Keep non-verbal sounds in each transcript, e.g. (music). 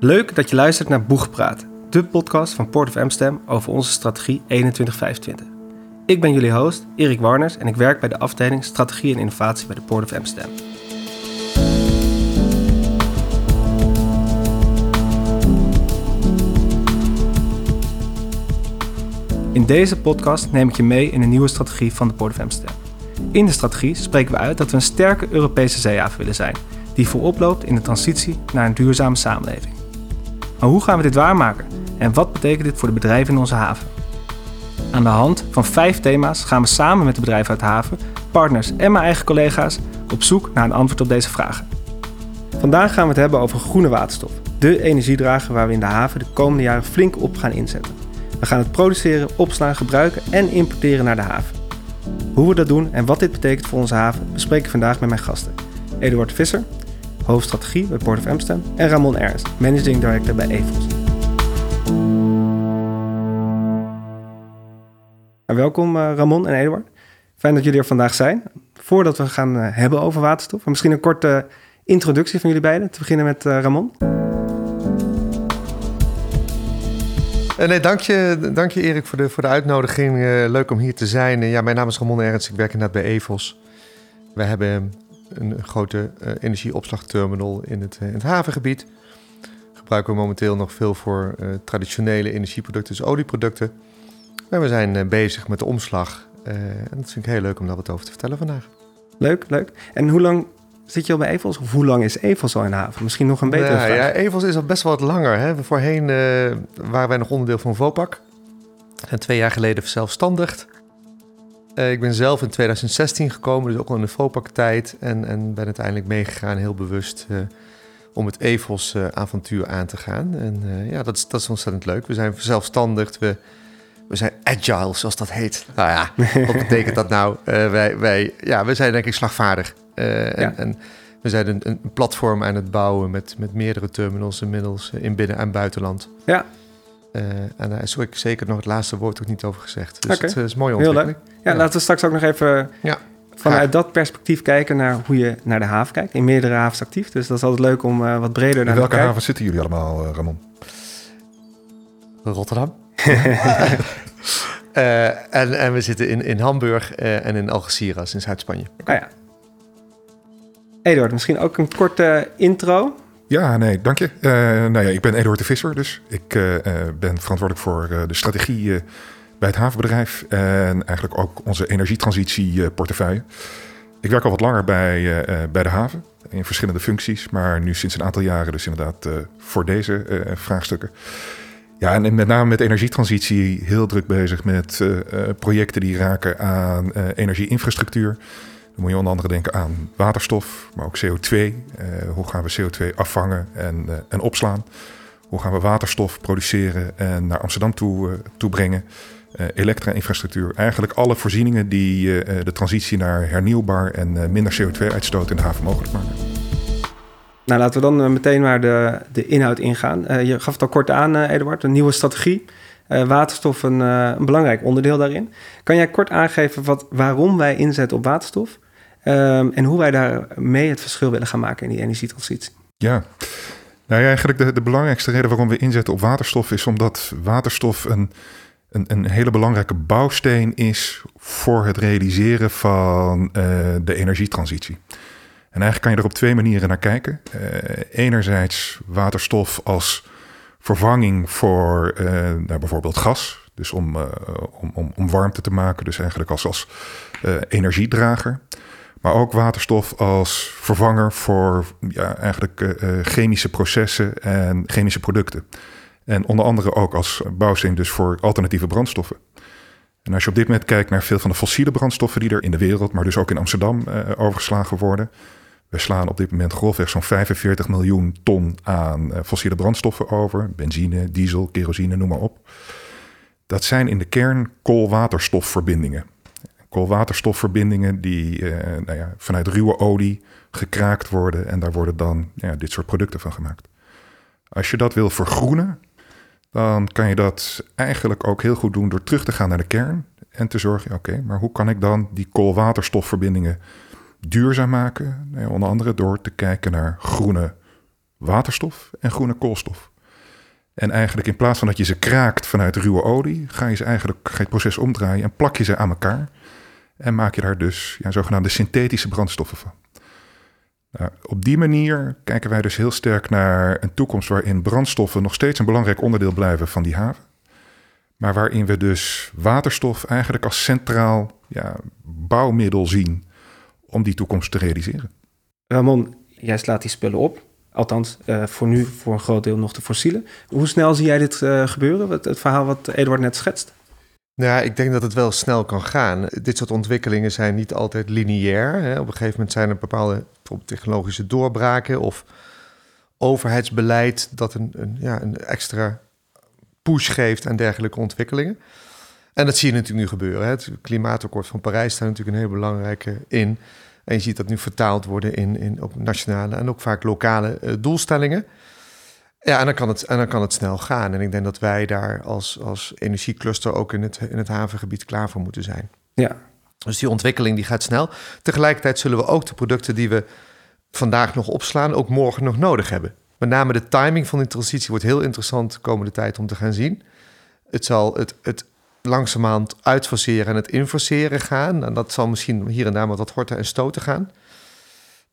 Leuk dat je luistert naar Boegpraat, de podcast van Port of Amsterdam over onze strategie 2125. Ik ben jullie host, Erik Warners, en ik werk bij de afdeling Strategie en Innovatie bij de Port of Amsterdam. In deze podcast neem ik je mee in een nieuwe strategie van de Port of Amsterdam. In de strategie spreken we uit dat we een sterke Europese zeehaven willen zijn, die voorop loopt in de transitie naar een duurzame samenleving. Maar hoe gaan we dit waarmaken en wat betekent dit voor de bedrijven in onze haven? Aan de hand van vijf thema's gaan we samen met de bedrijven uit de haven, partners en mijn eigen collega's op zoek naar een antwoord op deze vragen. Vandaag gaan we het hebben over groene waterstof, de energiedrager waar we in de haven de komende jaren flink op gaan inzetten. We gaan het produceren, opslaan, gebruiken en importeren naar de haven. Hoe we dat doen en wat dit betekent voor onze haven bespreek ik vandaag met mijn gasten. Eduard Visser, hoofdstrategie bij Port of Amsterdam, en Ramon Ernst, managing director bij EVOS. Welkom uh, Ramon en Eduard. Fijn dat jullie er vandaag zijn. Voordat we gaan uh, hebben over waterstof, misschien een korte introductie van jullie beiden. Te beginnen met Ramon. nee, dank je, dank je Erik voor de, voor de uitnodiging. leuk om hier te zijn. ja, mijn naam is Ramon Ernst, ik werk inderdaad bij EVOS. We hebben een grote uh, energieopslagterminal in het, in het havengebied. Gebruiken we momenteel nog veel voor uh, traditionele energieproducten, dus olieproducten. Maar we zijn uh, bezig met de omslag. en dat vind ik heel leuk om daar wat over te vertellen vandaag. Leuk, leuk. En hoe lang zit je al bij Evels? Of hoe lang is Evels al in de haven? Misschien nog een betere ja, vraag. Ja, Evels is al best wel wat langer. Hè? Voorheen waren wij nog onderdeel van Vopak. En twee jaar geleden zelfstandig. Uh, ik ben zelf in 2016 gekomen, dus ook al in de FOPAC-tijd. En, en ben uiteindelijk meegegaan, heel bewust, uh, om het EVOS-avontuur uh, aan te gaan. En ja, dat is, dat is ontzettend leuk. We zijn zelfstandig, we, we zijn agile, zoals dat heet. Nou ja, (laughs) wat betekent dat nou? wij, wij, ja, we zijn denk ik slagvaardig. Ja. En, en, we zijn een, een, platform aan het bouwen met, met meerdere terminals inmiddels in binnen- en buitenland. Ja, uh, en daar is ook zeker nog het laatste woord ook niet over gezegd. Dus okay. het is mooi ontwikkeling. Heel leuk. Ja, ja, laten we straks ook nog even ja. vanuit dat perspectief kijken naar hoe je naar de haven kijkt. In meerdere havens actief, dus dat is altijd leuk om uh, wat breder naar te kijken. In welke haven zitten jullie allemaal, uh, Ramon? Rotterdam. (laughs) en, en we zitten in, in Hamburg en in Algeciras in Zuid-Spanje. Ah ja. Eduard, misschien ook een korte intro. Ja, nee, dank je. Uh, nou ja, ik ben Eduard de Visser, dus ik uh, ben verantwoordelijk voor de strategie bij het havenbedrijf en eigenlijk ook onze energietransitieportefeuille. Ik werk al wat langer bij, bij de haven in verschillende functies, maar nu sinds een aantal jaren dus inderdaad voor deze vraagstukken. Ja, en met name met energietransitie heel druk bezig met projecten die raken aan energieinfrastructuur. Dan moet je onder andere denken aan waterstof, maar ook CO2. Uh, hoe gaan we CO2 afvangen en, uh, en opslaan? Hoe gaan we waterstof produceren en naar Amsterdam toe, uh, toe brengen? elektra-infrastructuur. Eigenlijk alle voorzieningen die de transitie naar hernieuwbaar en minder CO2-uitstoot in de haven mogelijk maken. Nou, laten we dan meteen maar de, de inhoud ingaan. je gaf het al kort aan, Eduard, een nieuwe strategie. waterstof een, een belangrijk onderdeel daarin. Kan jij kort aangeven wat, waarom wij inzetten op waterstof? Um, en hoe wij daarmee het verschil willen gaan maken in die energietransitie. Ja, nou eigenlijk de, de belangrijkste reden waarom we inzetten op waterstof is omdat waterstof een, een, een hele belangrijke bouwsteen is voor het realiseren van uh, de energietransitie. En eigenlijk kan je er op twee manieren naar kijken. Uh, enerzijds waterstof als vervanging voor uh, nou, bijvoorbeeld gas. Dus om, om, om, om warmte te maken, dus eigenlijk als, als energiedrager. Maar ook waterstof als vervanger voor ja, eigenlijk uh, chemische processen en chemische producten. En onder andere ook als bouwsteen dus voor alternatieve brandstoffen. En als je op dit moment kijkt naar veel van de fossiele brandstoffen die er in de wereld, maar dus ook in Amsterdam uh, overgeslagen worden. We slaan op dit moment grofweg zo'n 45 miljoen ton aan fossiele brandstoffen over. Benzine, diesel, kerosine, noem maar op. Dat zijn in de kern koolwaterstofverbindingen koolwaterstofverbindingen die uh, nou ja, vanuit ruwe olie gekraakt worden en daar worden dan ja, dit soort producten van gemaakt. Als je dat wil vergroenen, dan kan je dat eigenlijk ook heel goed doen door terug te gaan naar de kern en te zorgen, oké, maar hoe kan ik dan die koolwaterstofverbindingen duurzaam maken? Nou onder andere door te kijken naar groene waterstof en groene koolstof. En eigenlijk in plaats van dat je ze kraakt vanuit ruwe olie, ga je ze eigenlijk ga je het proces omdraaien en plak je ze aan elkaar. En maak je daar dus ja, zogenaamde synthetische brandstoffen van. Nou, op die manier kijken wij dus heel sterk naar een toekomst waarin brandstoffen nog steeds een belangrijk onderdeel blijven van die haven. Maar waarin we dus waterstof eigenlijk als centraal ja, bouwmiddel zien om die toekomst te realiseren. Ramon, jij slaat die spullen op. Althans, uh, voor nu voor een groot deel nog de fossielen. Hoe snel zie jij dit uh, gebeuren? Het, verhaal wat Eduard net schetst? Nou ja, ik denk dat het wel snel kan gaan. Dit soort ontwikkelingen zijn niet altijd lineair. Hè. Op een gegeven moment zijn er bepaalde technologische doorbraken of overheidsbeleid dat een, een, ja, een extra push geeft aan dergelijke ontwikkelingen. En dat zie je natuurlijk nu gebeuren. Hè. Het klimaatakkoord van Parijs staat natuurlijk een heel belangrijke in. En je ziet dat nu vertaald worden in, in ook nationale en ook vaak lokale uh, doelstellingen. Ja, en dan, kan het, en dan kan het snel gaan. En ik denk dat wij daar als, als energiecluster ook in het, in het havengebied klaar voor moeten zijn. Ja. Dus die ontwikkeling die gaat snel. Tegelijkertijd zullen we ook de producten die we vandaag nog opslaan, ook morgen nog nodig hebben. Met name de timing van die transitie wordt heel interessant de komende tijd om te gaan zien. Het zal het, het langzamerhand uitfaseren en het infaseren gaan. En dat zal misschien hier en daar wat horten en stoten gaan.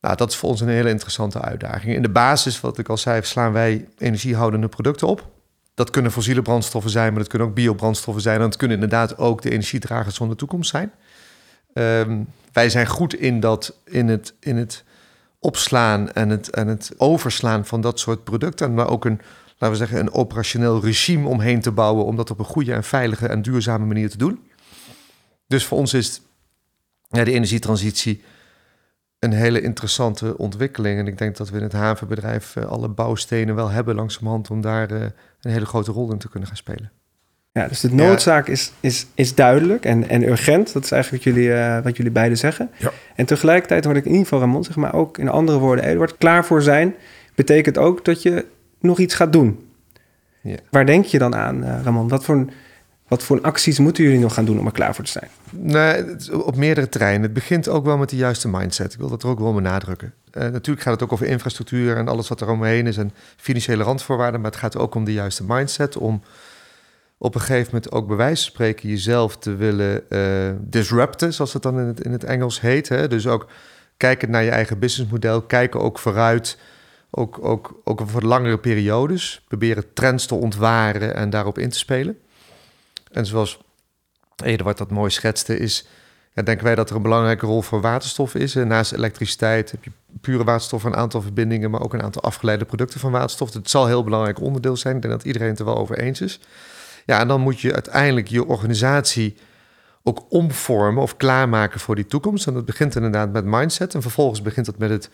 Nou, dat is voor ons een hele interessante uitdaging. In de basis, wat ik al zei, slaan wij energiehoudende producten op. Dat kunnen fossiele brandstoffen zijn, maar dat kunnen ook biobrandstoffen zijn. En dat kunnen inderdaad ook de energiedragers van de toekomst zijn. Um, wij zijn goed in, dat, in, het, in het opslaan en het, en het overslaan van dat soort producten. Maar ook een, laten we zeggen, een operationeel regime omheen te bouwen... om dat op een goede en veilige en duurzame manier te doen. Dus voor ons is de energietransitie een hele interessante ontwikkeling. En ik denk dat we in het havenbedrijf uh, alle bouwstenen wel hebben langzamerhand om daar uh, een hele grote rol in te kunnen gaan spelen. Ja, dus de noodzaak is, is, is duidelijk en, en urgent. Dat is eigenlijk wat jullie, uh, wat jullie beiden zeggen. Ja. En tegelijkertijd word ik in ieder geval Ramon, zeg maar ook in andere woorden, Eduard, klaar voor zijn, betekent ook dat je nog iets gaat doen. Ja. Waar denk je dan aan, Ramon? Wat voor wat voor acties moeten jullie nog gaan doen om er klaar voor te zijn? Nee, op meerdere terreinen. Het begint ook wel met de juiste mindset. Ik wil dat er ook wel benadrukken. Uh, natuurlijk gaat het ook over infrastructuur en alles wat er omheen is en financiële randvoorwaarden. Maar het gaat ook om de juiste mindset. Om op een gegeven moment ook bij wijze van spreken jezelf te willen uh, disrupten, zoals het dan in het, in het Engels heet. Hè? Dus ook kijken naar je eigen businessmodel, kijken ook vooruit. Ook, ook, ook voor langere periodes. Proberen trends te ontwaren en daarop in te spelen. En zoals Eduard dat mooi schetste, is, ja, denken wij dat er een belangrijke rol voor waterstof is. En naast elektriciteit heb je pure waterstof, een aantal verbindingen, maar ook een aantal afgeleide producten van waterstof. Het zal een heel belangrijk onderdeel zijn. Ik denk dat iedereen het er wel over eens is. Ja, en dan moet je uiteindelijk je organisatie ook omvormen of klaarmaken voor die toekomst. En dat begint inderdaad met mindset. En vervolgens begint het met het,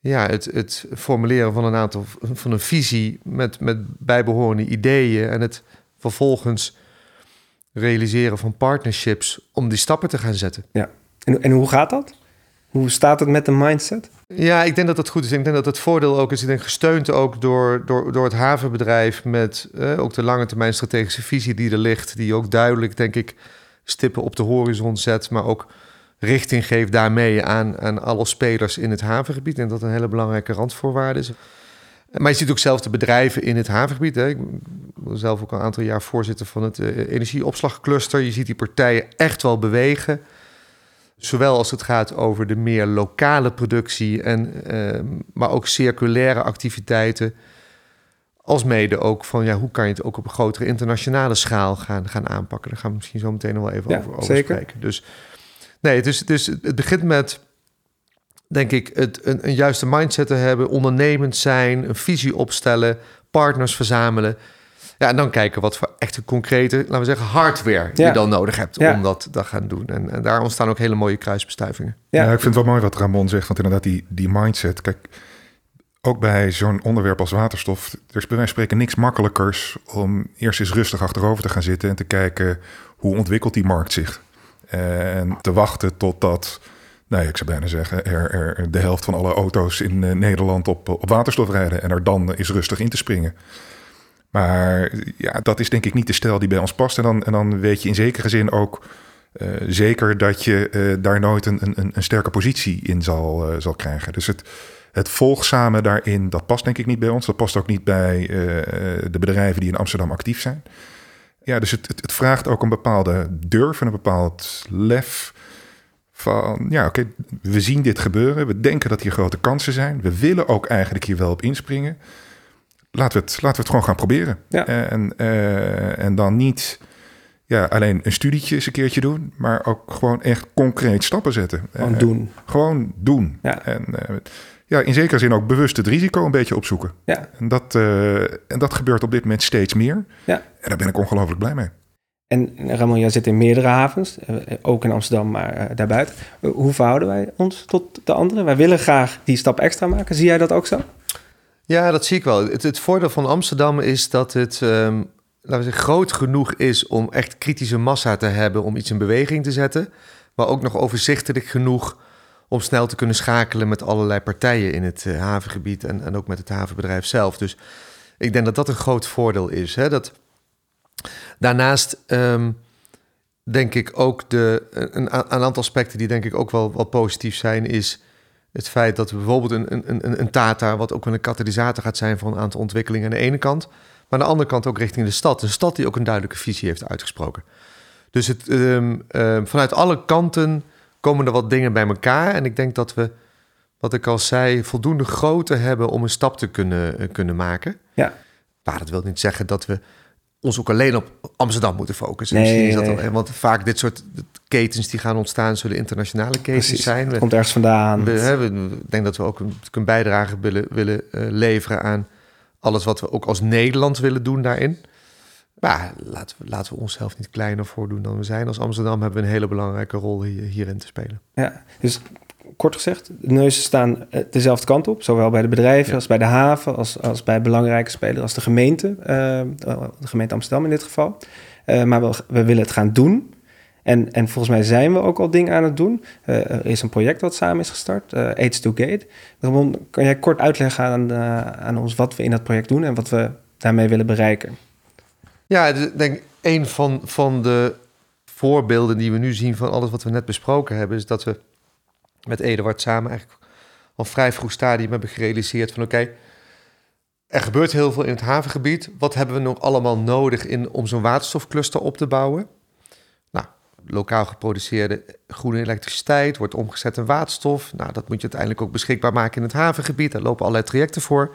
ja, het, het formuleren van een aantal van een visie met, met bijbehorende ideeën. En het vervolgens realiseren van partnerships om die stappen te gaan zetten. Ja, en, en hoe gaat dat? Hoe staat het met de mindset? Ja, ik denk dat dat goed is. Ik denk dat het voordeel ook is. Ik denk gesteund ook door, door, door het havenbedrijf met eh, ook de lange termijn strategische visie die er ligt. Die ook duidelijk, denk ik, stippen op de horizon zet. Maar ook richting geeft daarmee aan, aan alle spelers in het havengebied. En dat een hele belangrijke randvoorwaarde is. Maar je ziet ook zelf de bedrijven in het havengebied. Hè. Ik ben zelf ook al een aantal jaar voorzitter van het uh, energieopslagcluster. Je ziet die partijen echt wel bewegen. Zowel als het gaat over de meer lokale productie, en, uh, maar ook circulaire activiteiten. Als mede ook van ja, hoe kan je het ook op een grotere internationale schaal gaan, gaan aanpakken. Daar gaan we misschien zo meteen nog wel even ja, over, over spreken. Dus nee, dus, dus het begint met denk ik, het, een, een juiste mindset te hebben, ondernemend zijn, een visie opstellen, partners verzamelen. Ja, en dan kijken wat voor echte concrete, laten we zeggen, hardware Ja. je dan nodig hebt Ja. om dat te gaan doen. En, en daar ontstaan ook hele mooie kruisbestuivingen. Ja. Ja. ik vind het wel mooi wat Ramon zegt, want inderdaad die, die mindset. Kijk, ook bij zo'n onderwerp als waterstof, er is bij wijze van spreken niks makkelijkers om eerst eens rustig achterover te gaan zitten en te kijken hoe ontwikkelt die markt zich. En te wachten totdat, nou ik zou bijna zeggen, er, er de helft van alle auto's in eh, Nederland op, op waterstof rijden en er dan eens rustig in te springen. Maar ja, dat is denk ik niet de stijl die bij ons past. En dan, en dan weet je in zekere zin ook eh, zeker dat je eh, daar nooit een, een, een sterke positie in zal, zal krijgen. Dus het, het volgzame daarin, dat past denk ik niet bij ons. Dat past ook niet bij de bedrijven die in Amsterdam actief zijn. Ja, dus het, het, het vraagt ook een bepaalde durf en een bepaald lef van ja, oké, we zien dit gebeuren. We denken dat hier grote kansen zijn. We willen ook eigenlijk hier wel op inspringen. Laten we het, laten we het gewoon gaan proberen. Ja. En, uh, en dan niet ja, alleen een studietje eens een keertje doen, maar ook gewoon echt concreet stappen zetten. Gewoon uh, doen. Gewoon doen. Ja. En uh, ja, in zekere zin ook bewust het risico een beetje opzoeken. Ja. En, dat, en dat gebeurt op dit moment steeds meer. Ja. En daar ben ik ongelooflijk blij mee. En Ramon, jij zit in meerdere havens, eh, ook in Amsterdam, maar eh, daarbuiten. Hoe verhouden wij ons tot de anderen? Wij willen graag die stap extra maken. Zie jij dat ook zo? Ja, dat zie ik wel. Het, voordeel van Amsterdam is dat het um, laten zeggen, groot genoeg is om echt kritische massa te hebben om iets in beweging te zetten. Maar ook nog overzichtelijk genoeg om snel te kunnen schakelen met allerlei partijen in het havengebied en, en ook met het havenbedrijf zelf. Dus ik denk dat dat een groot voordeel is. Hè? Dat Daarnaast um, denk ik ook de, een, een, aantal aspecten die denk ik ook wel, wel positief zijn, is het feit dat we bijvoorbeeld een, een, een, Tata, wat ook wel een katalysator gaat zijn voor een aantal ontwikkelingen aan de ene kant, maar aan de andere kant ook richting de stad. Een stad die ook een duidelijke visie heeft uitgesproken. Dus het, um, um, vanuit alle kanten komen er wat dingen bij elkaar. En ik denk dat we, wat ik al zei, voldoende grootte hebben om een stap te kunnen, uh, kunnen maken. Ja. Maar dat wil niet zeggen dat we ons ook alleen op Amsterdam moeten focussen. Nee, is dat nee. want vaak dit soort ketens die gaan ontstaan, zullen internationale ketens zijn. Het komt ergens vandaan. We, hè, we denk dat we ook een, een bijdrage willen, willen uh, leveren aan alles wat we ook als Nederland willen doen daarin. Maar laten we, laten we onszelf niet kleiner voordoen dan we zijn. Als Amsterdam hebben we een hele belangrijke rol hier, hierin te spelen. Ja, dus kort gezegd, de neuzen staan eh, dezelfde kant op. Zowel bij de bedrijven als bij de haven, als, als bij belangrijke spelers, als de gemeente. Uh, de gemeente Amsterdam in dit geval. Uh, maar we, we, willen het gaan doen. En, en volgens mij zijn we ook al dingen aan het doen. Uh, er is een project wat samen is gestart, AIDS to Gate. Ramon, kan jij kort uitleggen aan, aan ons wat we in dat project doen en wat we daarmee willen bereiken? Ja, ik denk een van, van de voorbeelden die we nu zien van alles wat we net besproken hebben, is dat we met Eduard samen eigenlijk al vrij vroeg stadium hebben gerealiseerd van oké, er gebeurt heel veel in het havengebied. Wat hebben we nog allemaal nodig in, om zo'n waterstofcluster op te bouwen? Nou, lokaal geproduceerde groene elektriciteit wordt omgezet in waterstof. Nou, dat moet je uiteindelijk ook beschikbaar maken in het havengebied. Daar lopen allerlei trajecten voor.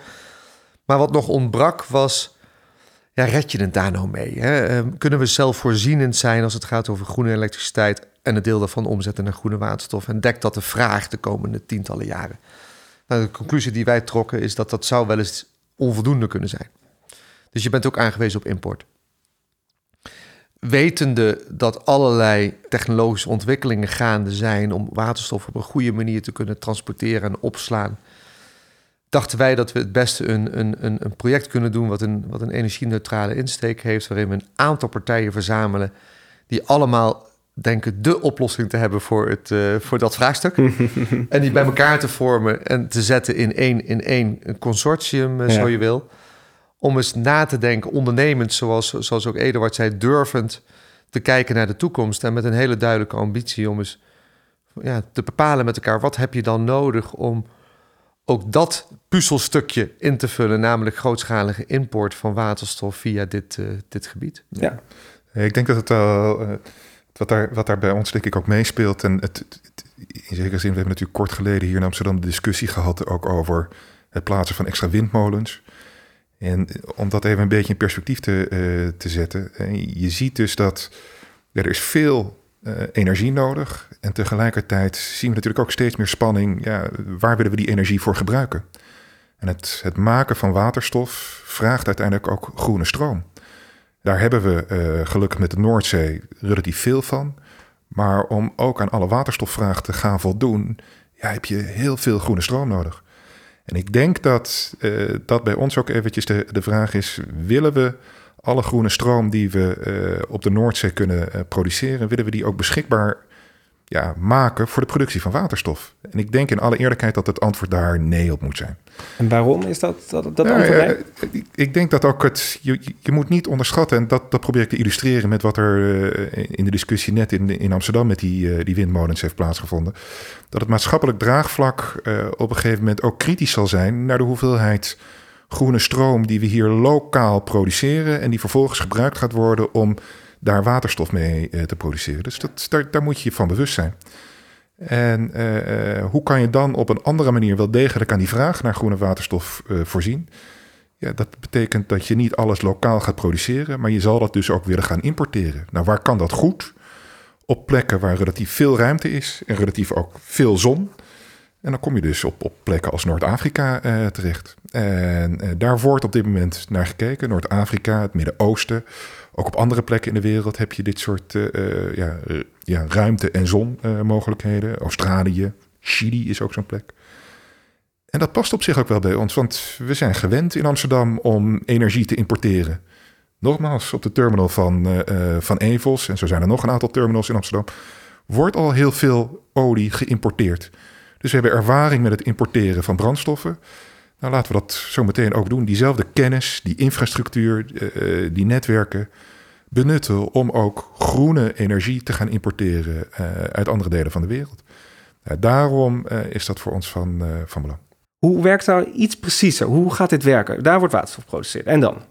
Maar wat nog ontbrak was, ja, red je het daar nou mee? Hè? Ehm, kunnen we zelfvoorzienend zijn als het gaat over groene elektriciteit en het deel daarvan omzetten naar groene waterstof. En dekt dat de vraag de komende tientallen jaren. Nou, de conclusie die wij trokken is dat dat zou wel eens onvoldoende kunnen zijn. Dus je bent ook aangewezen op import. Wetende dat allerlei technologische ontwikkelingen gaande zijn om waterstof op een goede manier te kunnen transporteren en opslaan, dachten wij dat we het beste een, een, een project kunnen doen wat een, wat een energie-neutrale insteek heeft, waarin we een aantal partijen verzamelen die allemaal denken de oplossing te hebben voor, het, uh, voor dat vraagstuk. (laughs) en die bij elkaar te vormen en te zetten in één, in één consortium, uh, zo je wil. Om eens na te denken, ondernemend, zoals, zoals ook Eduard zei, durvend te kijken naar de toekomst. En met een hele duidelijke ambitie om eens ja, te bepalen met elkaar, wat heb je dan nodig om ook dat puzzelstukje in te vullen, namelijk grootschalige import van waterstof via dit, uh, dit gebied. Ja. Ik denk dat het al wat daar, wat daar bij ons denk ik ook meespeelt. En het, in zekere zin, we hebben natuurlijk kort geleden hier in Amsterdam de discussie gehad ook over het plaatsen van extra windmolens. En om dat even een beetje in perspectief te, uh, te zetten. je ziet dus dat er is veel uh, energie nodig. En tegelijkertijd zien we natuurlijk ook steeds meer spanning. Ja, waar willen we die energie voor gebruiken? En het, het maken van waterstof vraagt uiteindelijk ook groene stroom. Daar hebben we uh, gelukkig met de Noordzee relatief veel van. Maar om ook aan alle waterstofvraag te gaan voldoen, ja, heb je heel veel groene stroom nodig. En ik denk dat uh, dat bij ons ook eventjes de, de vraag is: willen we alle groene stroom die we uh, op de Noordzee kunnen produceren, willen we die ook beschikbaar ja, maken voor de productie van waterstof? En ik denk in alle eerlijkheid dat het antwoord daar nee op moet zijn. En waarom is dat, dat, dat Ja, antwoord ja, nee? ik- denk dat ook het. Je, je- moet niet onderschatten, en dat, dat probeer ik te illustreren met wat er eh, in de discussie net in, in Amsterdam met die, eh, die windmolens heeft plaatsgevonden. Dat het maatschappelijk draagvlak eh, op een gegeven moment ook kritisch zal zijn naar de hoeveelheid groene stroom die we hier lokaal produceren en die vervolgens gebruikt gaat worden om daar waterstof mee eh, te produceren. Dus dat, daar, daar moet je je van bewust zijn. En eh, eh, hoe kan je dan op een andere manier wel degelijk aan die vraag naar groene waterstof voorzien? Ja, dat betekent dat je niet alles lokaal gaat produceren, maar je zal dat dus ook willen gaan importeren. Nou, waar kan dat goed? Op plekken waar relatief veel ruimte is en relatief ook veel zon. En dan kom je dus op, op plekken als Noord-Afrika terecht. En daar wordt op dit moment naar gekeken. Noord-Afrika, het Midden-Oosten. Ook op andere plekken in de wereld heb je dit soort eh, eh, ja, eh, ja, ruimte- en zonmogelijkheden. Australië, Chili is ook zo'n plek. En dat past op zich ook wel bij ons, want we zijn gewend in Amsterdam om energie te importeren. Nogmaals, op de terminal van, eh, van Evels, en zo zijn er nog een aantal terminals in Amsterdam, wordt al heel veel olie geïmporteerd. Dus we hebben ervaring met het importeren van brandstoffen. Nou, laten we dat zo meteen ook doen. Diezelfde kennis, die infrastructuur, eh, eh, die netwerken benutten om ook groene energie te gaan importeren eh, uit andere delen van de wereld. Daarom is dat voor ons van, van belang. Hoe werkt nou iets preciezer? Hoe gaat dit werken? Daar wordt waterstof geproduceerd. En dan?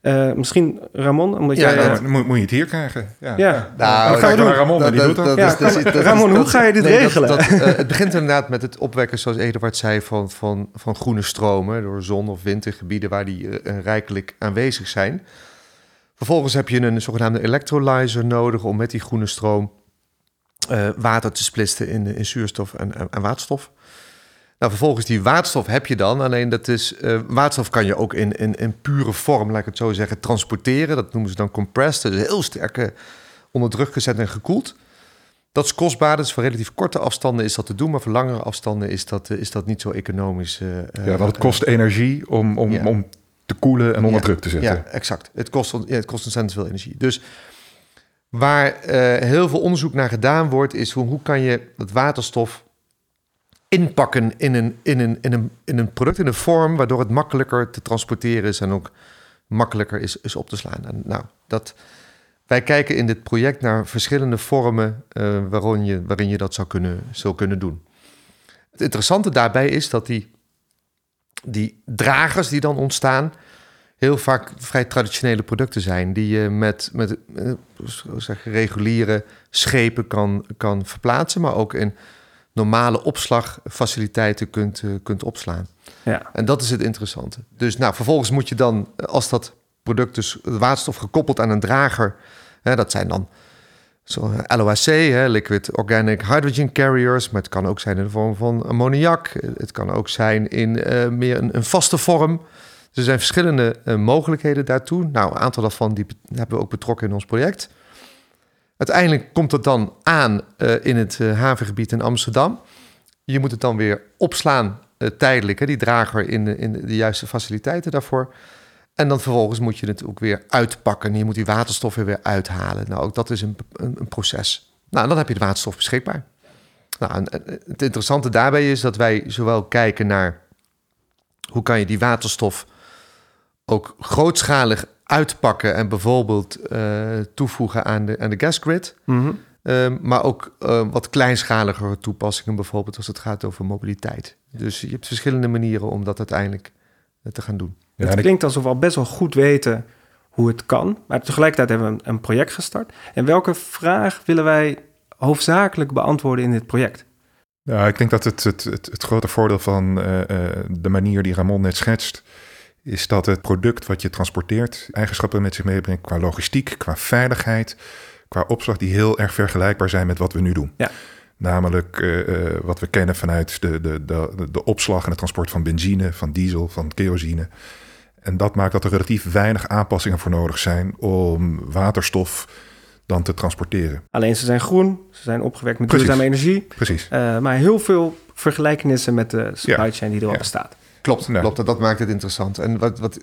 Eh, misschien Ramon, omdat Ja, jij... ja. eh, dan moet, moet je het hier krijgen. Ja. Ja. Nou, dat gaan we doen. Ramon, die doet dat. Ja, Ramon, hoe ga je dit nee, dat- regelen? dat, eh, het begint inderdaad met het opwekken, zoals Eduard zei, van, van, van groene stromen door zon- of wind in gebieden waar die eh, rijkelijk aanwezig zijn. Vervolgens heb je een zogenaamde electrolyzer nodig om met die groene stroom eh, water te splitsen in, in zuurstof en, en, en waterstof. Nou, vervolgens die waterstof heb je dan. Alleen dat is, eh, waterstof kan je ook in, in, in pure vorm, laat ik het zo zeggen, transporteren. Dat noemen ze dan compressed. Dus heel sterk onder druk gezet en gekoeld. Dat is kostbaar. Dus voor relatief korte afstanden is dat te doen. Maar voor langere afstanden is dat, eh, is dat niet zo economisch. eh, Ja, want het kost energie om, om, om te koelen en onder Ja, druk te zetten. Ja, exact. Het kost, ja, het kost ontzettend veel energie. Dus waar heel veel onderzoek naar gedaan wordt, is hoe, hoe kan je dat waterstof inpakken in een, in, een, in, een, in een product, in een vorm, waardoor het makkelijker te transporteren is en ook makkelijker is, is op te slaan. En nou, dat, wij kijken in dit project naar verschillende vormen eh, waarin, je, waarin je dat zou kunnen, zou kunnen doen. Het interessante daarbij is dat die, die dragers die dan ontstaan, heel vaak vrij traditionele producten zijn die je met, met eh, zeggen, reguliere schepen kan, kan verplaatsen, maar ook in normale opslagfaciliteiten kunt, eh, kunt opslaan. Ja. En dat is het interessante. Dus nou, vervolgens moet je dan, eh, als dat product dus waterstof gekoppeld aan een drager, hè, dat zijn dan zo, eh, LOHC, hè, liquid organic hydrogen carriers, maar het kan ook zijn in de vorm van ammoniak. Het kan ook zijn in meer een, een vaste vorm. Dus er zijn verschillende mogelijkheden daartoe. Nou, een aantal daarvan die be- hebben we ook betrokken in ons project. Uiteindelijk komt het dan aan eh, in het eh, havengebied in Amsterdam. Je moet het dan weer opslaan eh, tijdelijk, hè, die drager in de, in de, juiste faciliteiten daarvoor. En dan vervolgens moet je het ook weer uitpakken. Je moet die waterstof er weer uithalen. Nou, ook dat is een, een, een proces. Nou, dan heb je de waterstof beschikbaar. Nou, het interessante daarbij is dat wij zowel kijken naar hoe kan je die waterstof ook grootschalig uitpakken en bijvoorbeeld eh, toevoegen aan de, aan de gasgrid. Mhm. Um, maar ook uh, wat kleinschaligere toepassingen, bijvoorbeeld als het gaat over mobiliteit. Dus je hebt verschillende manieren om dat uiteindelijk uh, te gaan doen. Ja, het klinkt alsof we al best wel goed weten hoe het kan. Maar tegelijkertijd hebben we een, een project gestart. En welke vraag willen wij hoofdzakelijk beantwoorden in dit project? Ja, ik denk dat het, het, het, het grote voordeel van eh, eh, de manier die Ramon net schetst, is dat het product wat je transporteert eigenschappen met zich meebrengt qua logistiek, qua veiligheid, qua opslag, die heel erg vergelijkbaar zijn met wat we nu doen. Ja. Namelijk eh, eh, wat we kennen vanuit de, de, de, de opslag en het transport van benzine, van diesel, van kerosine. En dat maakt dat er relatief weinig aanpassingen voor nodig zijn om waterstof dan te transporteren. Alleen ze zijn groen, ze zijn opgewekt met duurzame energie. Precies. Uh, maar heel veel vergelijkenissen met de supply Ja. chain die er al Ja. bestaat. Klopt, klopt. En dat maakt het interessant. En wat, wat,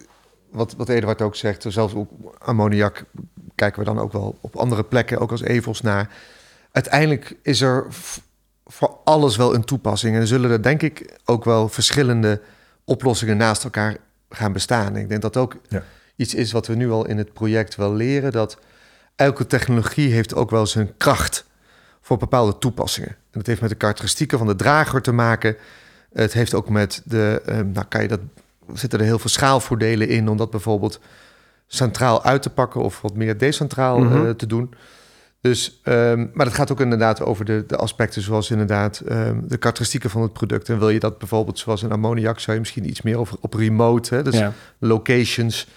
wat, wat Eduard ook zegt, zelfs op ammoniak kijken we dan ook wel op andere plekken, ook als evels naar. uiteindelijk is er voor alles wel een toepassing. En zullen er denk ik ook wel verschillende oplossingen naast elkaar gaan bestaan. Ik denk dat ook ja. iets is wat we nu al in het project wel leren. Dat elke technologie heeft ook wel zijn kracht voor bepaalde toepassingen. En dat heeft met de karakteristieken van de drager te maken. Het heeft ook met de, ehm, nou kan je dat, zitten er heel veel schaalvoordelen in om dat bijvoorbeeld centraal uit te pakken of wat meer decentraal mm te doen. Dus, um, maar het gaat ook inderdaad over de, de aspecten zoals inderdaad um, de karakteristieken van het product. En wil je dat bijvoorbeeld zoals een ammoniak, zou je misschien iets meer over, op remote, hè, dus locations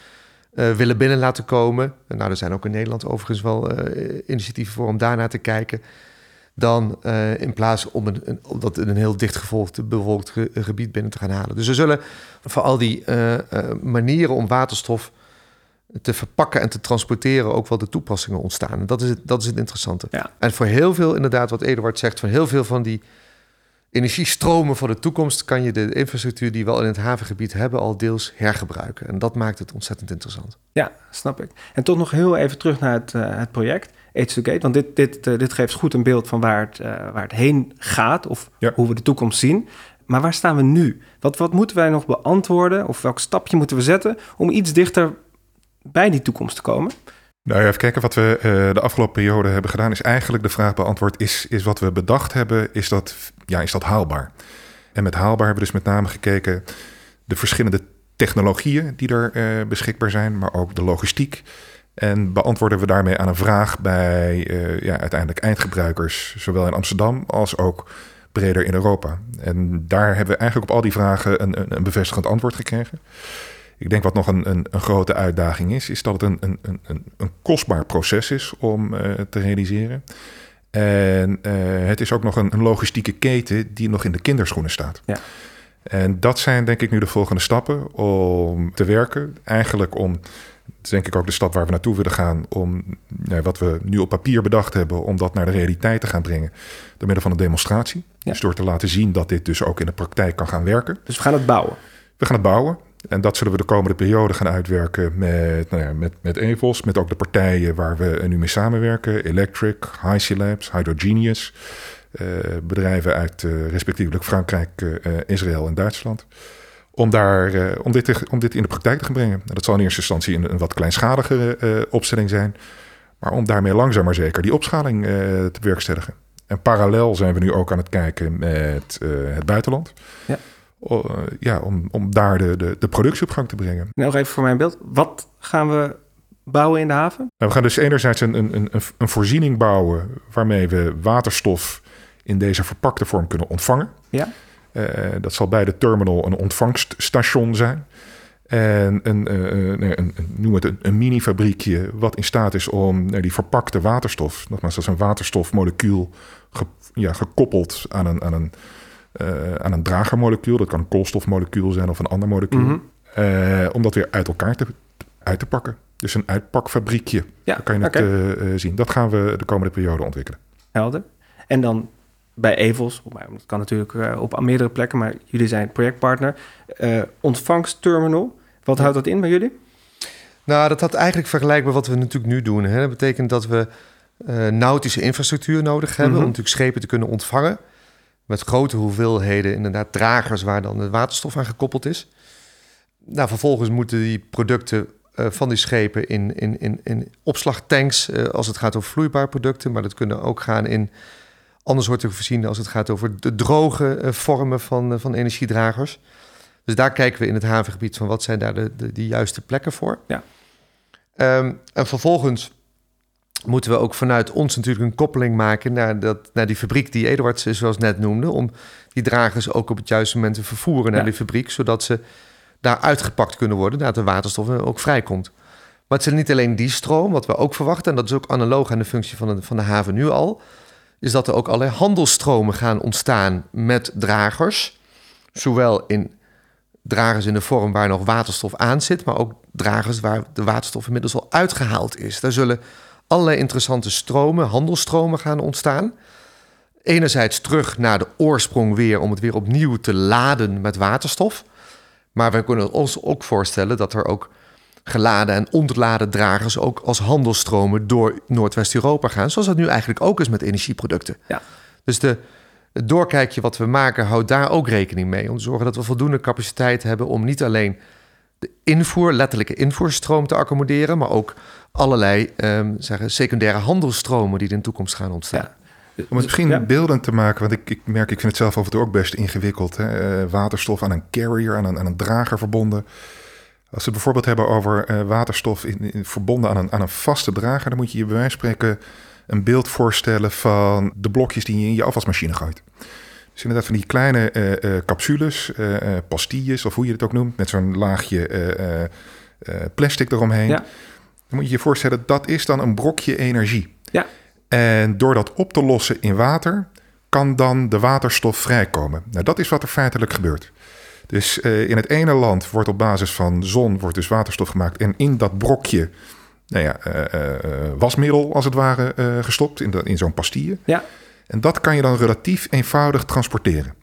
uh, willen binnen laten komen. Nou, er zijn ook in Nederland overigens wel uh, initiatieven voor om daarnaar te kijken. Dan uh, in plaats om, een, een, om dat in een heel dichtgevolgd bevolkt ge, gebied binnen te gaan halen. Dus we zullen voor al die manieren om waterstof te verpakken en te transporteren ook wel de toepassingen ontstaan. En dat is het, dat is het interessante. Ja. En voor heel veel, inderdaad, wat Eduard zegt, van heel veel van die energiestromen van de toekomst kan je de infrastructuur die we al in het havengebied hebben al deels hergebruiken. En dat maakt het ontzettend interessant. Ja, snap ik. En toch nog heel even terug naar het, het project H2Gate, want dit, dit, uh, dit geeft goed een beeld van waar het, uh, waar het heen gaat of ja. hoe we de toekomst zien. Maar waar staan we nu? Wat, wat moeten wij nog beantwoorden of welk stapje moeten we zetten om iets dichter bij die toekomst te komen? Nou ja, even kijken. Wat we uh, de afgelopen periode hebben gedaan, is eigenlijk de vraag beantwoord: is, is wat we bedacht hebben, is dat, ja, is dat haalbaar? En met haalbaar hebben we dus met name gekeken de verschillende technologieën die er uh, beschikbaar zijn, maar ook de logistiek. En beantwoorden we daarmee aan een vraag bij uh, ja, uiteindelijk eindgebruikers, zowel in Amsterdam als ook breder in Europa. En daar hebben we eigenlijk op al die vragen een, een, een bevestigend antwoord gekregen. Ik denk wat nog een, een, een grote uitdaging is, is dat het een, een, een, een kostbaar proces is om uh, te realiseren. En uh, het is ook nog een, een, logistieke keten die nog in de kinderschoenen staat. Ja. En dat zijn denk ik nu de volgende stappen om te werken. Eigenlijk om, dat is denk ik ook de stap waar we naartoe willen gaan, om nou, wat we nu op papier bedacht hebben, om dat naar de realiteit te gaan brengen. Door middel van een demonstratie. Ja. Dus door te laten zien dat dit dus ook in de praktijk kan gaan werken. Dus we gaan het bouwen. We gaan het bouwen. En dat zullen we de komende periode gaan uitwerken met, nou ja, met, met EVOS, met ook de partijen waar we nu mee samenwerken. Electric, HiC Labs, Hydrogenius. Uh, bedrijven uit uh, respectievelijk Frankrijk, uh, Israël en Duitsland. Om, daar, om, dit te, om dit in de praktijk te gaan brengen. Dat zal in eerste instantie een, een wat kleinschaligere opstelling zijn. Maar om daarmee langzaam maar zeker die opschaling te bewerkstelligen. En parallel zijn we nu ook aan het kijken met het buitenland. Ja. Ja, om, om daar de, de, de productie op gang te brengen. Nog even voor mijn beeld. Wat gaan we bouwen in de haven? Nou, we gaan dus enerzijds een, een, een, een voorziening bouwen waarmee we waterstof in deze verpakte vorm kunnen ontvangen. Ja. Uh, dat zal bij de terminal een ontvangststation zijn. En een, uh, een, een, noem het een, een mini-fabriekje wat in staat is om die verpakte waterstof, nogmaals, dat is een waterstofmolecuul ge, ja, gekoppeld aan een, aan een uh, aan een dragermolecuul. Dat kan een koolstofmolecuul zijn of een ander molecuul. Mm -hmm. om dat weer uit elkaar te, uit te pakken. Dus een uitpakfabriekje. Ja, kan je okay. het uh, zien. Dat gaan we de komende periode ontwikkelen. Helder. En dan bij Evels, dat kan natuurlijk uh, op meerdere plekken, maar jullie zijn projectpartner. Uh, ontvangstterminal, wat houdt dat in bij jullie? Nou, dat had eigenlijk vergelijkbaar wat we natuurlijk nu doen. Hè. Dat betekent dat we nautische infrastructuur nodig hebben mm -hmm. om natuurlijk schepen te kunnen ontvangen met grote hoeveelheden inderdaad dragers waar dan de waterstof aan gekoppeld is. Nou, vervolgens moeten die producten uh, van die schepen in, in, in, in opslagtanks uh, als het gaat over vloeibare producten, maar dat kunnen ook gaan in andere soorten voorzieningen als het gaat over de droge uh, vormen van, van energiedragers. Dus daar kijken we in het havengebied van wat zijn daar de, de, de juiste plekken voor. Ja. Um, en vervolgens moeten we ook vanuit ons natuurlijk een koppeling maken naar, dat, naar die fabriek die Eduard zoals net noemde. Om die dragers ook op het juiste moment te vervoeren naar die fabriek, zodat ze daar uitgepakt kunnen worden, dat de waterstof ook vrijkomt. Maar het is niet alleen die stroom, wat we ook verwachten, en dat is ook analoog aan de functie van de, van de haven nu al, is dat er ook allerlei handelstromen gaan ontstaan met dragers. Zowel in dragers in de vorm waar nog waterstof aan zit, maar ook dragers waar de waterstof inmiddels al uitgehaald is. Daar zullen allerlei interessante stromen, handelstromen gaan ontstaan. Enerzijds terug naar de oorsprong weer om het weer opnieuw te laden met waterstof. Maar we kunnen ons ook voorstellen dat er ook geladen en ontladen dragers ook als handelstromen door Noordwest-Europa gaan. Zoals dat nu eigenlijk ook is met energieproducten. Ja. Dus de, het doorkijkje wat we maken houdt daar ook rekening mee. Om te zorgen dat we voldoende capaciteit hebben om niet alleen de invoer, letterlijke invoerstroom te accommoderen, maar ook allerlei um, zeggen, secundaire handelstromen die in de toekomst gaan ontstaan. Ja. Om het misschien Ja. beeldend te maken, want ik, ik merk, ik vind het zelf af en toe ook best ingewikkeld. Hè? Eh, waterstof aan een carrier, aan een, aan een drager verbonden. Als we het bijvoorbeeld hebben over eh, waterstof in, in- verbonden aan een, aan een vaste drager, dan moet je je bij wijze van spreken een beeld voorstellen van de blokjes die je in je afwasmachine gooit. Dus inderdaad van die kleine eh, eh, capsules, pastilles of hoe je het ook noemt, met zo'n laagje plastic eromheen. Ja. Dan moet je je voorstellen, dat is dan een brokje energie. Ja. En door dat op te lossen in water, kan dan de waterstof vrijkomen. Nou, dat is wat er feitelijk gebeurt. Dus eh, in het ene land wordt op basis van zon wordt dus waterstof gemaakt. En in dat brokje, nou ja, eh, eh, wasmiddel als het ware gestopt in, de- in zo'n pastille. Ja. En dat kan je dan relatief eenvoudig transporteren.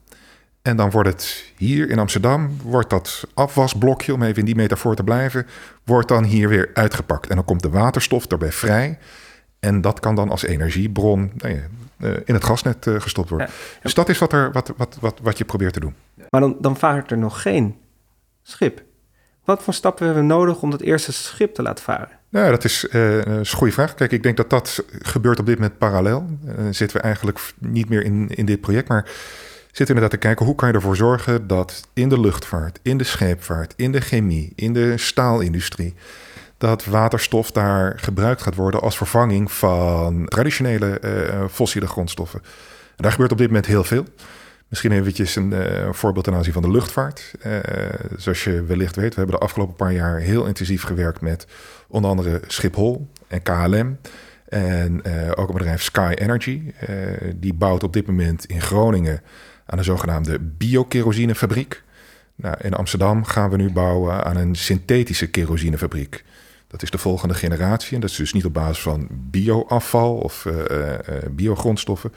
En dan wordt het hier in Amsterdam, wordt dat afwasblokje, om even in die metafoor te blijven, wordt dan hier weer uitgepakt. En dan komt de waterstof erbij vrij. En dat kan dan als energiebron nou ja, in het gasnet gestopt worden. Ja. Dus dat is wat, er, wat, wat, wat, wat je probeert te doen. Maar dan, dan vaart er nog geen schip. Wat voor stappen hebben we nodig om dat eerste schip te laten varen? Nou, dat is, eh, een goede vraag. Kijk, ik denk dat dat gebeurt op dit moment parallel. Eh, zitten we eigenlijk niet meer in, in dit project, maar zitten we inderdaad te kijken hoe kan je ervoor zorgen dat in de luchtvaart, in de scheepvaart, in de chemie, in de staalindustrie, dat waterstof daar gebruikt gaat worden als vervanging van traditionele eh, fossiele grondstoffen. En daar gebeurt op dit moment heel veel. Misschien eventjes een eh, voorbeeld ten aanzien van de luchtvaart. Eh, zoals je wellicht weet, we hebben de afgelopen paar jaar heel intensief gewerkt met onder andere Schiphol en KLM. En eh, ook een bedrijf Sky Energy. Die bouwt op dit moment in Groningen aan een zogenaamde biokerosinefabriek. Nou, in Amsterdam gaan we nu bouwen aan een synthetische kerosinefabriek. Dat is de volgende generatie. En dat is dus niet op basis van bioafval of biogrondstoffen,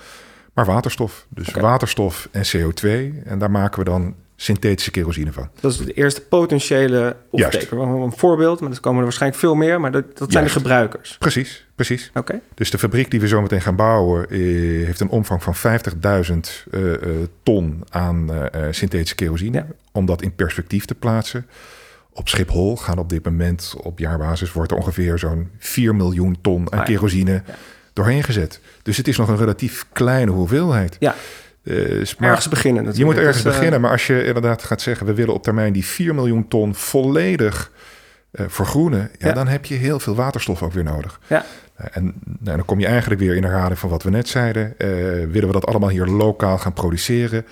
maar waterstof. Dus waterstof en CO2. En daar maken we dan synthetische kerosine van. Dat is de eerste potentiële opsteker. Een voorbeeld, maar er komen er waarschijnlijk veel meer. Maar dat, dat zijn Juist. de gebruikers. Precies, precies. Oké, Dus de fabriek die we zo meteen gaan bouwen, eh, heeft een omvang van 50.000 eh, eh, ton aan synthetische kerosine. Ja. Om dat in perspectief te plaatsen. Op Schiphol gaan op dit moment op jaarbasis wordt er ongeveer zo'n 4 miljoen ton aan Ah, kerosine Ja. Doorheen gezet. Dus het is nog een relatief kleine hoeveelheid. ja. Dus, maar Ergens beginnen je natuurlijk. moet ergens Dus, eh, beginnen, maar als je inderdaad gaat zeggen... we willen op termijn die 4 miljoen ton volledig eh, vergroenen... Ja, Ja. dan heb je heel veel waterstof ook weer nodig. Ja. En nou, dan kom je eigenlijk weer in herhaling van wat we net zeiden. Eh, willen we dat allemaal hier lokaal gaan produceren?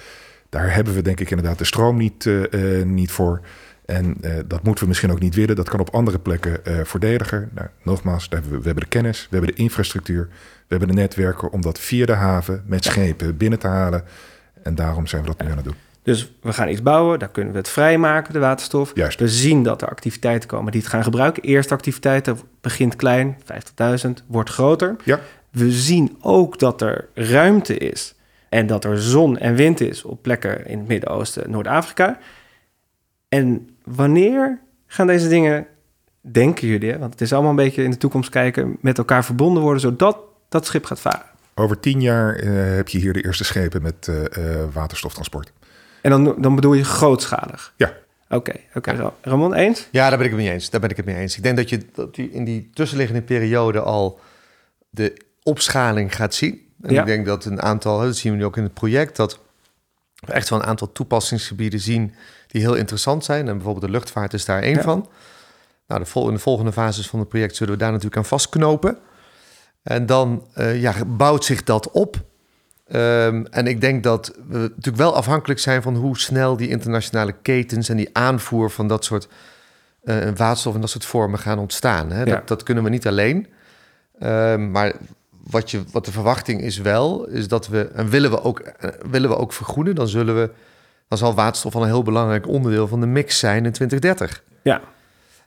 Daar hebben we denk ik inderdaad de stroom niet, eh, eh, niet voor. En eh, dat moeten we misschien ook niet willen. Dat kan op andere plekken eh voordeliger. Nou, nogmaals, we hebben de kennis, we hebben de infrastructuur... we hebben de netwerken om dat via de haven met schepen binnen te halen... En daarom zijn we dat nu aan het doen. Dus we gaan iets bouwen, daar kunnen we het vrijmaken, de waterstof. Juist. We zien dat er activiteiten komen die het gaan gebruiken. Eerste activiteiten begint klein, 50.000, wordt groter. Ja. We zien ook dat er ruimte is en dat er zon en wind is op plekken in het Midden-Oosten, Noord-Afrika. En wanneer gaan deze dingen, denken jullie, hè, want het is allemaal een beetje in de toekomst kijken, met elkaar verbonden worden, zodat dat schip gaat varen? Over tien jaar eh, heb je hier de eerste schepen met eh, eh, waterstoftransport. En dan, dan bedoel je grootschalig? Ja. Oké, oké. Ra- Ramon, eens? Ja, daar ben ik het mee eens. Daar ben ik het mee eens. Ik denk dat je dat je in die tussenliggende periode al de opschaling gaat zien. En Ja. ik denk dat een aantal, dat zien we nu ook in het project, dat we echt wel een aantal toepassingsgebieden zien die heel interessant zijn. En bijvoorbeeld de luchtvaart is daar één Ja. van. Nou, de vol, in de volgende fases van het project zullen we daar natuurlijk aan vastknopen. En dan eh, ja, bouwt zich dat op. Ehm, en ik denk dat we natuurlijk wel afhankelijk zijn van hoe snel die internationale ketens en die aanvoer van dat soort eh, waterstof en dat soort vormen gaan ontstaan. Hè? Ja. Dat, dat kunnen we niet alleen. Ehm, maar wat, je, wat de verwachting is wel, is dat we, en willen we ook, eh, willen we ook vergroenen, dan zullen we, dan zal waterstof al een heel belangrijk onderdeel van de mix zijn in 2030. Ja.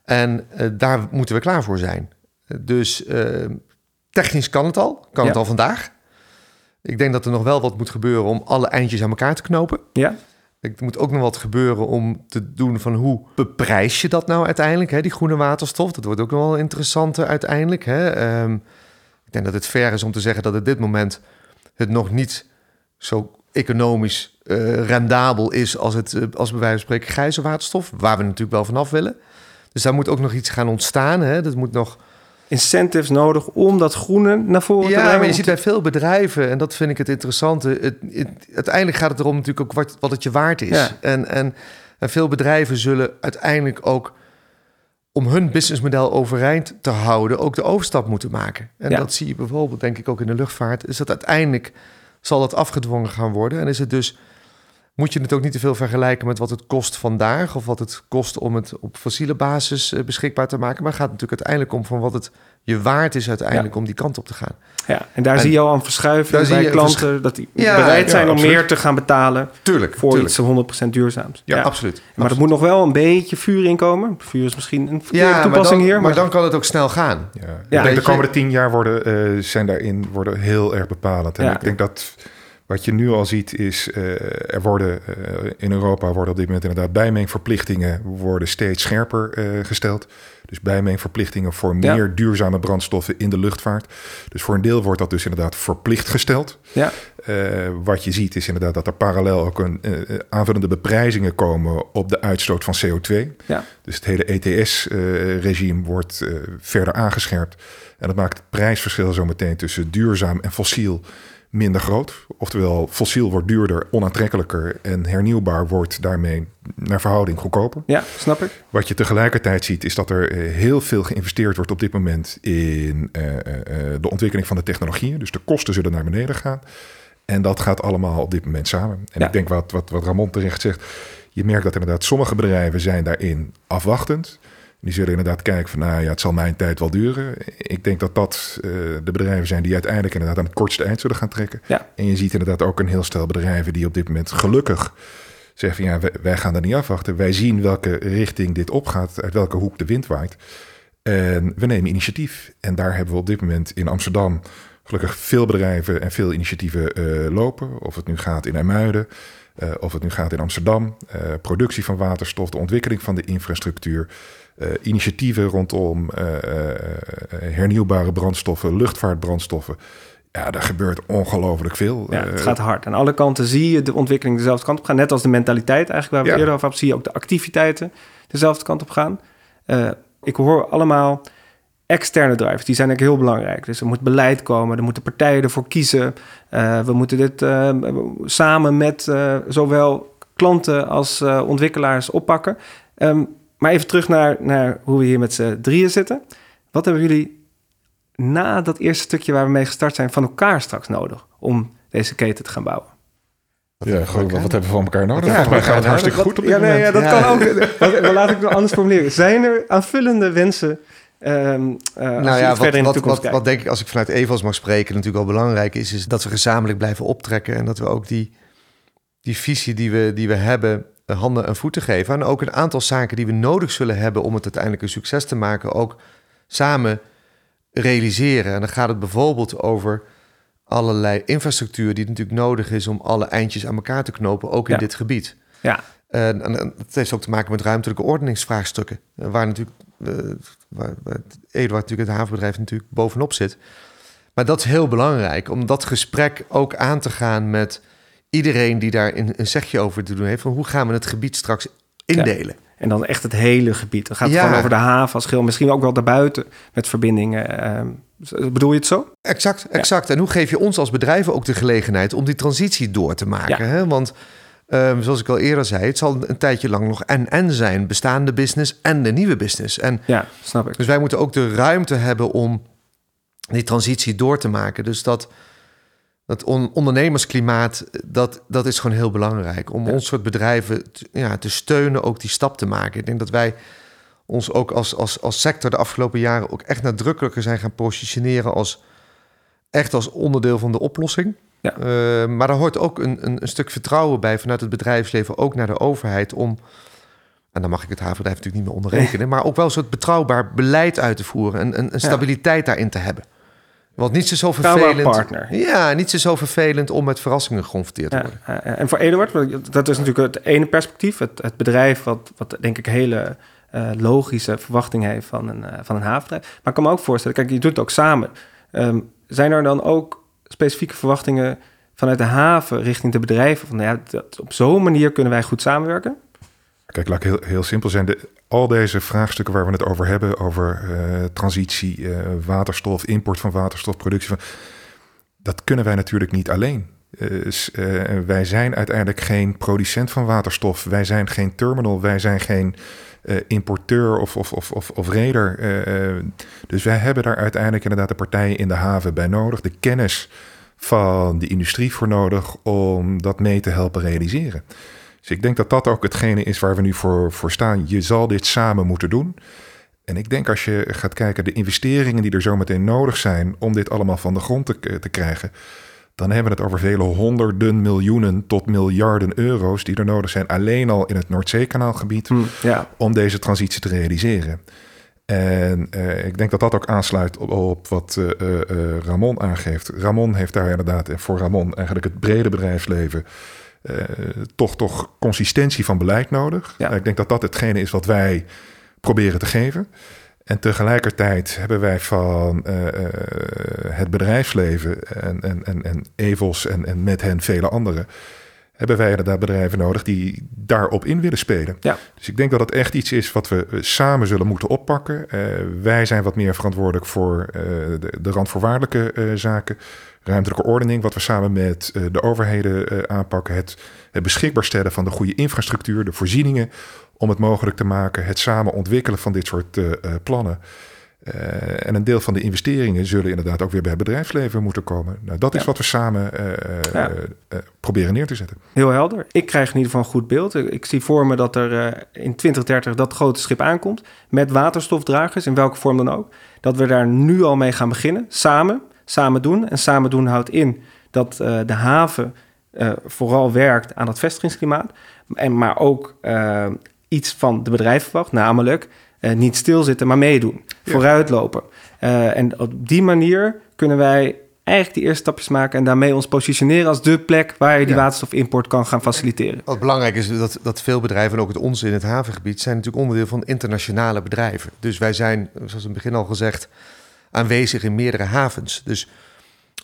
En eh, daar moeten we klaar voor zijn. Dus eh, technisch kan het al, kan het al vandaag. Ik denk dat er nog wel wat moet gebeuren om alle eindjes aan elkaar te knopen. Ja? Er moet ook nog wat gebeuren om te doen van hoe beprijs je dat nou uiteindelijk, hè, die groene waterstof. Dat wordt ook nog wel interessanter uiteindelijk. Hè. Ehm, ik denk dat het fair is om te zeggen dat op dit moment het nog niet zo economisch uh, rendabel is als het, uh, als bij wijze van spreken, grijze waterstof, waar we natuurlijk wel vanaf willen. Dus daar moet ook nog iets gaan ontstaan. Hè. Dat moet nog incentives nodig om dat groene naar voren te brengen? Ja, maar je ziet bij veel bedrijven, en dat vind ik het interessante. Het, het, uiteindelijk gaat het erom natuurlijk ook wat, wat het je waard is. En, en, en veel bedrijven zullen uiteindelijk ook om hun businessmodel overeind te houden, ook de overstap moeten maken. En dat zie je bijvoorbeeld, denk ik, ook in de luchtvaart. Is dat uiteindelijk zal dat afgedwongen gaan worden. En is het dus moet je het ook niet te veel vergelijken met wat het kost vandaag of wat het kost om het op fossiele basis eh, beschikbaar te maken. Maar het gaat natuurlijk uiteindelijk om van wat het je waard is uiteindelijk om die kant op te gaan. Ja, en daar zie je al een verschuiving bij klanten dat die bereid zijn om meer te gaan betalen tuurlijk, voor tuurlijk. iets 100% duurzaams. Ja, absoluut. Maar er moet nog wel een beetje vuur in komen. Vuur is misschien een verkeerde toepassing maar hier. Maar, dan kan het ook snel gaan. Ja. Ik denk de komende tien jaar worden, uh, zijn daarin worden heel erg bepalend. En ik denk dat wat je nu al ziet is, uh, er worden uh, in Europa worden op dit moment inderdaad bijmengverplichtingen worden steeds scherper uh, gesteld. Dus bijmengverplichtingen voor meer ja. duurzame brandstoffen in de luchtvaart. Dus voor een deel wordt dat dus inderdaad verplicht gesteld. Ja. wat je ziet is inderdaad dat er parallel ook een aanvullende beprijzingen komen op de uitstoot van CO2. Ja. Dus het hele ETS-regime wordt verder aangescherpt. En dat maakt het prijsverschil zo meteen tussen duurzaam en fossiel minder groot. Oftewel, fossiel wordt duurder, onaantrekkelijker en hernieuwbaar wordt daarmee naar verhouding goedkoper. Ja, snap ik. Wat je tegelijkertijd ziet, is dat er heel veel geïnvesteerd wordt op dit moment in uh, uh, de ontwikkeling van de technologieën. Dus de kosten zullen naar beneden gaan. En dat gaat allemaal op dit moment samen. En ja. ik denk wat, wat, wat Ramon terecht zegt. Je merkt dat inderdaad sommige bedrijven zijn daarin afwachtend. Die zullen inderdaad kijken van, nou ja, het zal mijn tijd wel duren. Ik denk dat dat uh, de bedrijven zijn die uiteindelijk inderdaad aan het kortste eind zullen gaan trekken. Ja. En je ziet inderdaad ook een heel stel bedrijven die op dit moment gelukkig zeggen van, ja, wij, wij gaan er niet afwachten. Wij zien welke richting dit opgaat, uit welke hoek de wind waait. En we nemen initiatief. En daar hebben we op dit moment in Amsterdam gelukkig veel bedrijven en veel initiatieven uh, lopen. Of het nu gaat in IJmuiden, uh, of het nu gaat in Amsterdam. productie van waterstof, de ontwikkeling van de infrastructuur. Uh, initiatieven rondom uh, uh, hernieuwbare brandstoffen, luchtvaartbrandstoffen. Ja, daar gebeurt ongelooflijk veel. Ja, het gaat hard. Aan alle kanten zie je de ontwikkeling dezelfde kant op gaan. Net als de mentaliteit eigenlijk, waar we ja. eerder over hebben, zie je ook de activiteiten dezelfde kant op gaan. ik hoor allemaal externe drivers, die zijn eigenlijk heel belangrijk. Dus er moet beleid komen, er moeten partijen ervoor kiezen. we moeten dit samen met zowel klanten als ontwikkelaars oppakken. Um, maar even terug naar, naar hoe we hier met z'n drieën zitten. Wat hebben jullie na dat eerste stukje waar we mee gestart zijn van elkaar straks nodig om deze keten te gaan bouwen? Ja, gewoon, wat, wat hebben we van elkaar nodig? Ja, mij gaat het hartstikke goed op dit ja, nee, moment. Ja, dat kan ook. (laughs) Maar laat ik het anders formuleren. Zijn er aanvullende wensen Um, uh, nou ja, wat, wat, wat, wat, denk ik, als ik vanuit Evals mag spreken, natuurlijk wel belangrijk is, is dat we gezamenlijk blijven optrekken en dat we ook die, die visie die we, die we hebben, handen en voeten geven. En ook een aantal zaken die we nodig zullen hebben om het uiteindelijk een succes te maken, ook samen realiseren. En dan gaat het bijvoorbeeld over allerlei infrastructuur die natuurlijk nodig is om alle eindjes aan elkaar te knopen, ook in ja. dit gebied. Ja. En, en, het heeft ook te maken met ruimtelijke ordeningsvraagstukken, waar natuurlijk, uh, waar, waar Eduard natuurlijk het havenbedrijf natuurlijk bovenop zit. Maar dat is heel belangrijk om dat gesprek ook aan te gaan met iedereen die daar een, een zegje over te doen heeft. Van hoe gaan we het gebied straks indelen? Ja. En dan echt het hele gebied. Dan gaat het ja. gewoon over de haven als geheel. Misschien ook wel daarbuiten met verbindingen. Uh, bedoel je het zo? Exact, exact. Ja. En hoe geef je ons als bedrijven ook de gelegenheid om die transitie door te maken? Hè? Want um, zoals ik al eerder zei, het zal een tijdje lang nog en-en zijn. Bestaande business en de nieuwe business. En ja, snap ik. Dus wij moeten ook de ruimte hebben om die transitie door te maken. Dus dat dat on ondernemersklimaat, dat, dat is gewoon heel belangrijk. Om ja. ons soort bedrijven te, ja, te steunen, ook die stap te maken. Ik denk dat wij ons ook als, als, als sector de afgelopen jaren ook echt nadrukkelijker zijn gaan positioneren als echt als onderdeel van de oplossing. Ja. Uh, maar daar hoort ook een, een, een, stuk vertrouwen bij vanuit het bedrijfsleven, ook naar de overheid, om, en dan mag ik het havenbedrijf natuurlijk niet meer onderrekenen, maar ook wel een soort betrouwbaar beleid uit te voeren en een, een stabiliteit ja. daarin te hebben. Want niet zo vervelend. partner. Ja, niet zo vervelend om met verrassingen geconfronteerd te worden. Ja, en voor Eduard, dat is natuurlijk het ene perspectief. Het, het bedrijf wat, wat denk ik hele uh, logische verwachting heeft van een, uh, van een havenbedrijf. Maar ik kan me ook voorstellen, kijk, je doet het ook samen. Um, zijn er dan ook specifieke verwachtingen vanuit de haven richting de bedrijven? Van nou ja, dat, op zo'n manier kunnen wij goed samenwerken? Kijk, laat ik heel, heel simpel zijn. De, al deze vraagstukken waar we het over hebben, over uh, transitie, uh, waterstof, import van waterstof, productie van. Dat kunnen wij natuurlijk niet alleen. Uh, wij zijn uiteindelijk geen producent van waterstof. Wij zijn geen terminal. Wij zijn geen importeur of, of, of, of, of reder. dus wij hebben daar uiteindelijk inderdaad de partijen in de haven bij nodig. De kennis van de industrie voor nodig om dat mee te helpen realiseren. Dus ik denk dat dat ook hetgene is waar we nu voor, voor staan. Je zal dit samen moeten doen. En ik denk als je gaat kijken, de investeringen die er zometeen nodig zijn om dit allemaal van de grond te, te krijgen, dan hebben we het over vele honderden miljoenen tot miljarden euro's die er nodig zijn alleen al in het Noordzeekanaalgebied hm, ja. om deze transitie te realiseren. En uh, ik denk dat dat ook aansluit op, op wat uh, uh, Ramon aangeeft. Ramon heeft daar inderdaad, en voor Ramon eigenlijk het brede bedrijfsleven, uh, toch, toch consistentie van beleid nodig. Ja. ik denk dat dat hetgene is wat wij proberen te geven. En tegelijkertijd hebben wij van uh, het bedrijfsleven en, en, en, en Evos en, en met hen vele anderen hebben wij inderdaad bedrijven nodig die daarop in willen spelen. Ja. Dus ik denk dat het echt iets is wat we samen zullen moeten oppakken. Uh, wij zijn wat meer verantwoordelijk voor uh, de, de, randvoorwaardelijke uh, zaken, ruimtelijke ordening, wat we samen met de overheden aanpakken, het, het beschikbaar stellen van de goede infrastructuur, de voorzieningen om het mogelijk te maken, het samen ontwikkelen van dit soort plannen. Uh, en een deel van de investeringen zullen inderdaad ook weer bij het bedrijfsleven moeten komen. Nou, dat is wat we samen uh, ja. uh, proberen neer te zetten. Heel helder. Ik krijg in ieder geval een goed beeld. Ik zie voor me dat er in 2030 dat grote schip aankomt. Met waterstofdragers, in welke vorm dan ook. Dat we daar nu al mee gaan beginnen. Samen. Samen doen. En samen doen houdt in dat de haven vooral werkt aan het vestigingsklimaat. En, maar ook iets van de bedrijven verwacht. Namelijk niet stilzitten, maar meedoen. Vooruitlopen. Uh, en op die manier kunnen wij eigenlijk die eerste stapjes maken en daarmee ons positioneren als de plek waar je die waterstofimport kan gaan faciliteren. Wat belangrijk is dat, dat veel bedrijven, en ook het onze in het havengebied, zijn natuurlijk onderdeel van internationale bedrijven. Dus wij zijn, zoals in het begin al gezegd, aanwezig in meerdere havens. Dus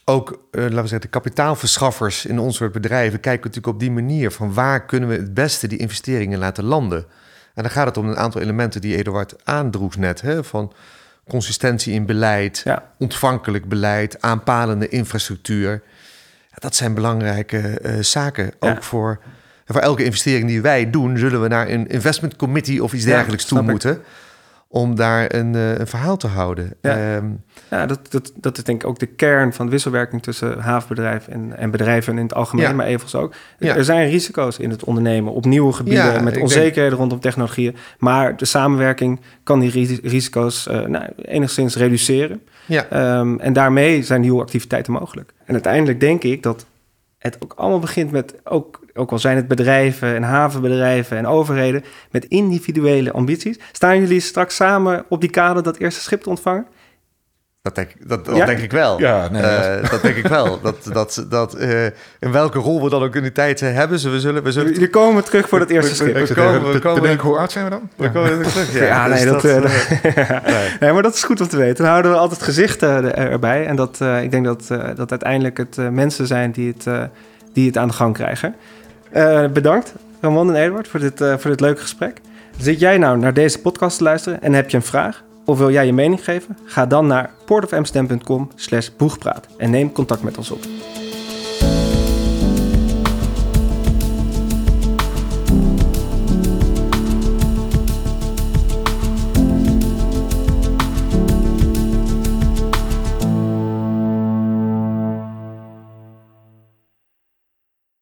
ook, uh, laten we zeggen, de kapitaalverschaffers in ons soort bedrijven kijken natuurlijk op die manier van waar kunnen we het beste die investeringen laten landen. En dan gaat het om een aantal elementen die Eduard aandroeg net. Hè, van consistentie in beleid, ontvankelijk beleid, aanpalende infrastructuur. Dat zijn belangrijke uh, zaken. Ook voor, voor elke investering die wij doen, zullen we naar een investment committee of iets dergelijks toe moeten om daar een, uh, een verhaal te houden. Ja, um, ja dat, dat, dat is denk ik ook de kern van de wisselwerking tussen havenbedrijf en, en bedrijven in het algemeen, maar evens ook. Ja. Er zijn risico's in het ondernemen op nieuwe gebieden met onzekerheden denk... rondom technologieën, maar de samenwerking kan die risico's uh, nou, enigszins reduceren. Ja. Um, en daarmee zijn nieuwe activiteiten mogelijk. En uiteindelijk denk ik dat het ook allemaal begint met, ook, ook al zijn het bedrijven en havenbedrijven en overheden, met individuele ambities. Staan jullie straks samen op die kade dat eerste schip te ontvangen? Dat denk, dat, dat denk ik wel. Ja, nee, uh, dat denk ik wel. Dat, dat, dat, uh, in welke rol we dan ook in die tijd hebben. Ze, we zullen, we zullen... Jullie komen terug voor dat eerste schip. We, komen, we komen, denken, hoe oud zijn we dan? We komen terug, ja. (laughs) ja nee, dus dat, dat uh, nee. (laughs) nee. maar dat is goed om te weten. Dan houden we altijd gezichten erbij. En dat, ik denk dat, dat uiteindelijk het mensen zijn die het, die het aan de gang krijgen. Bedankt, Ramon en Eduard, voor dit, voor dit leuke gesprek. Zit jij nou naar deze podcast te luisteren en heb je een vraag? Of wil jij je mening geven? Ga dan naar portofamsterdam.com slash boegpraat en neem contact met ons op.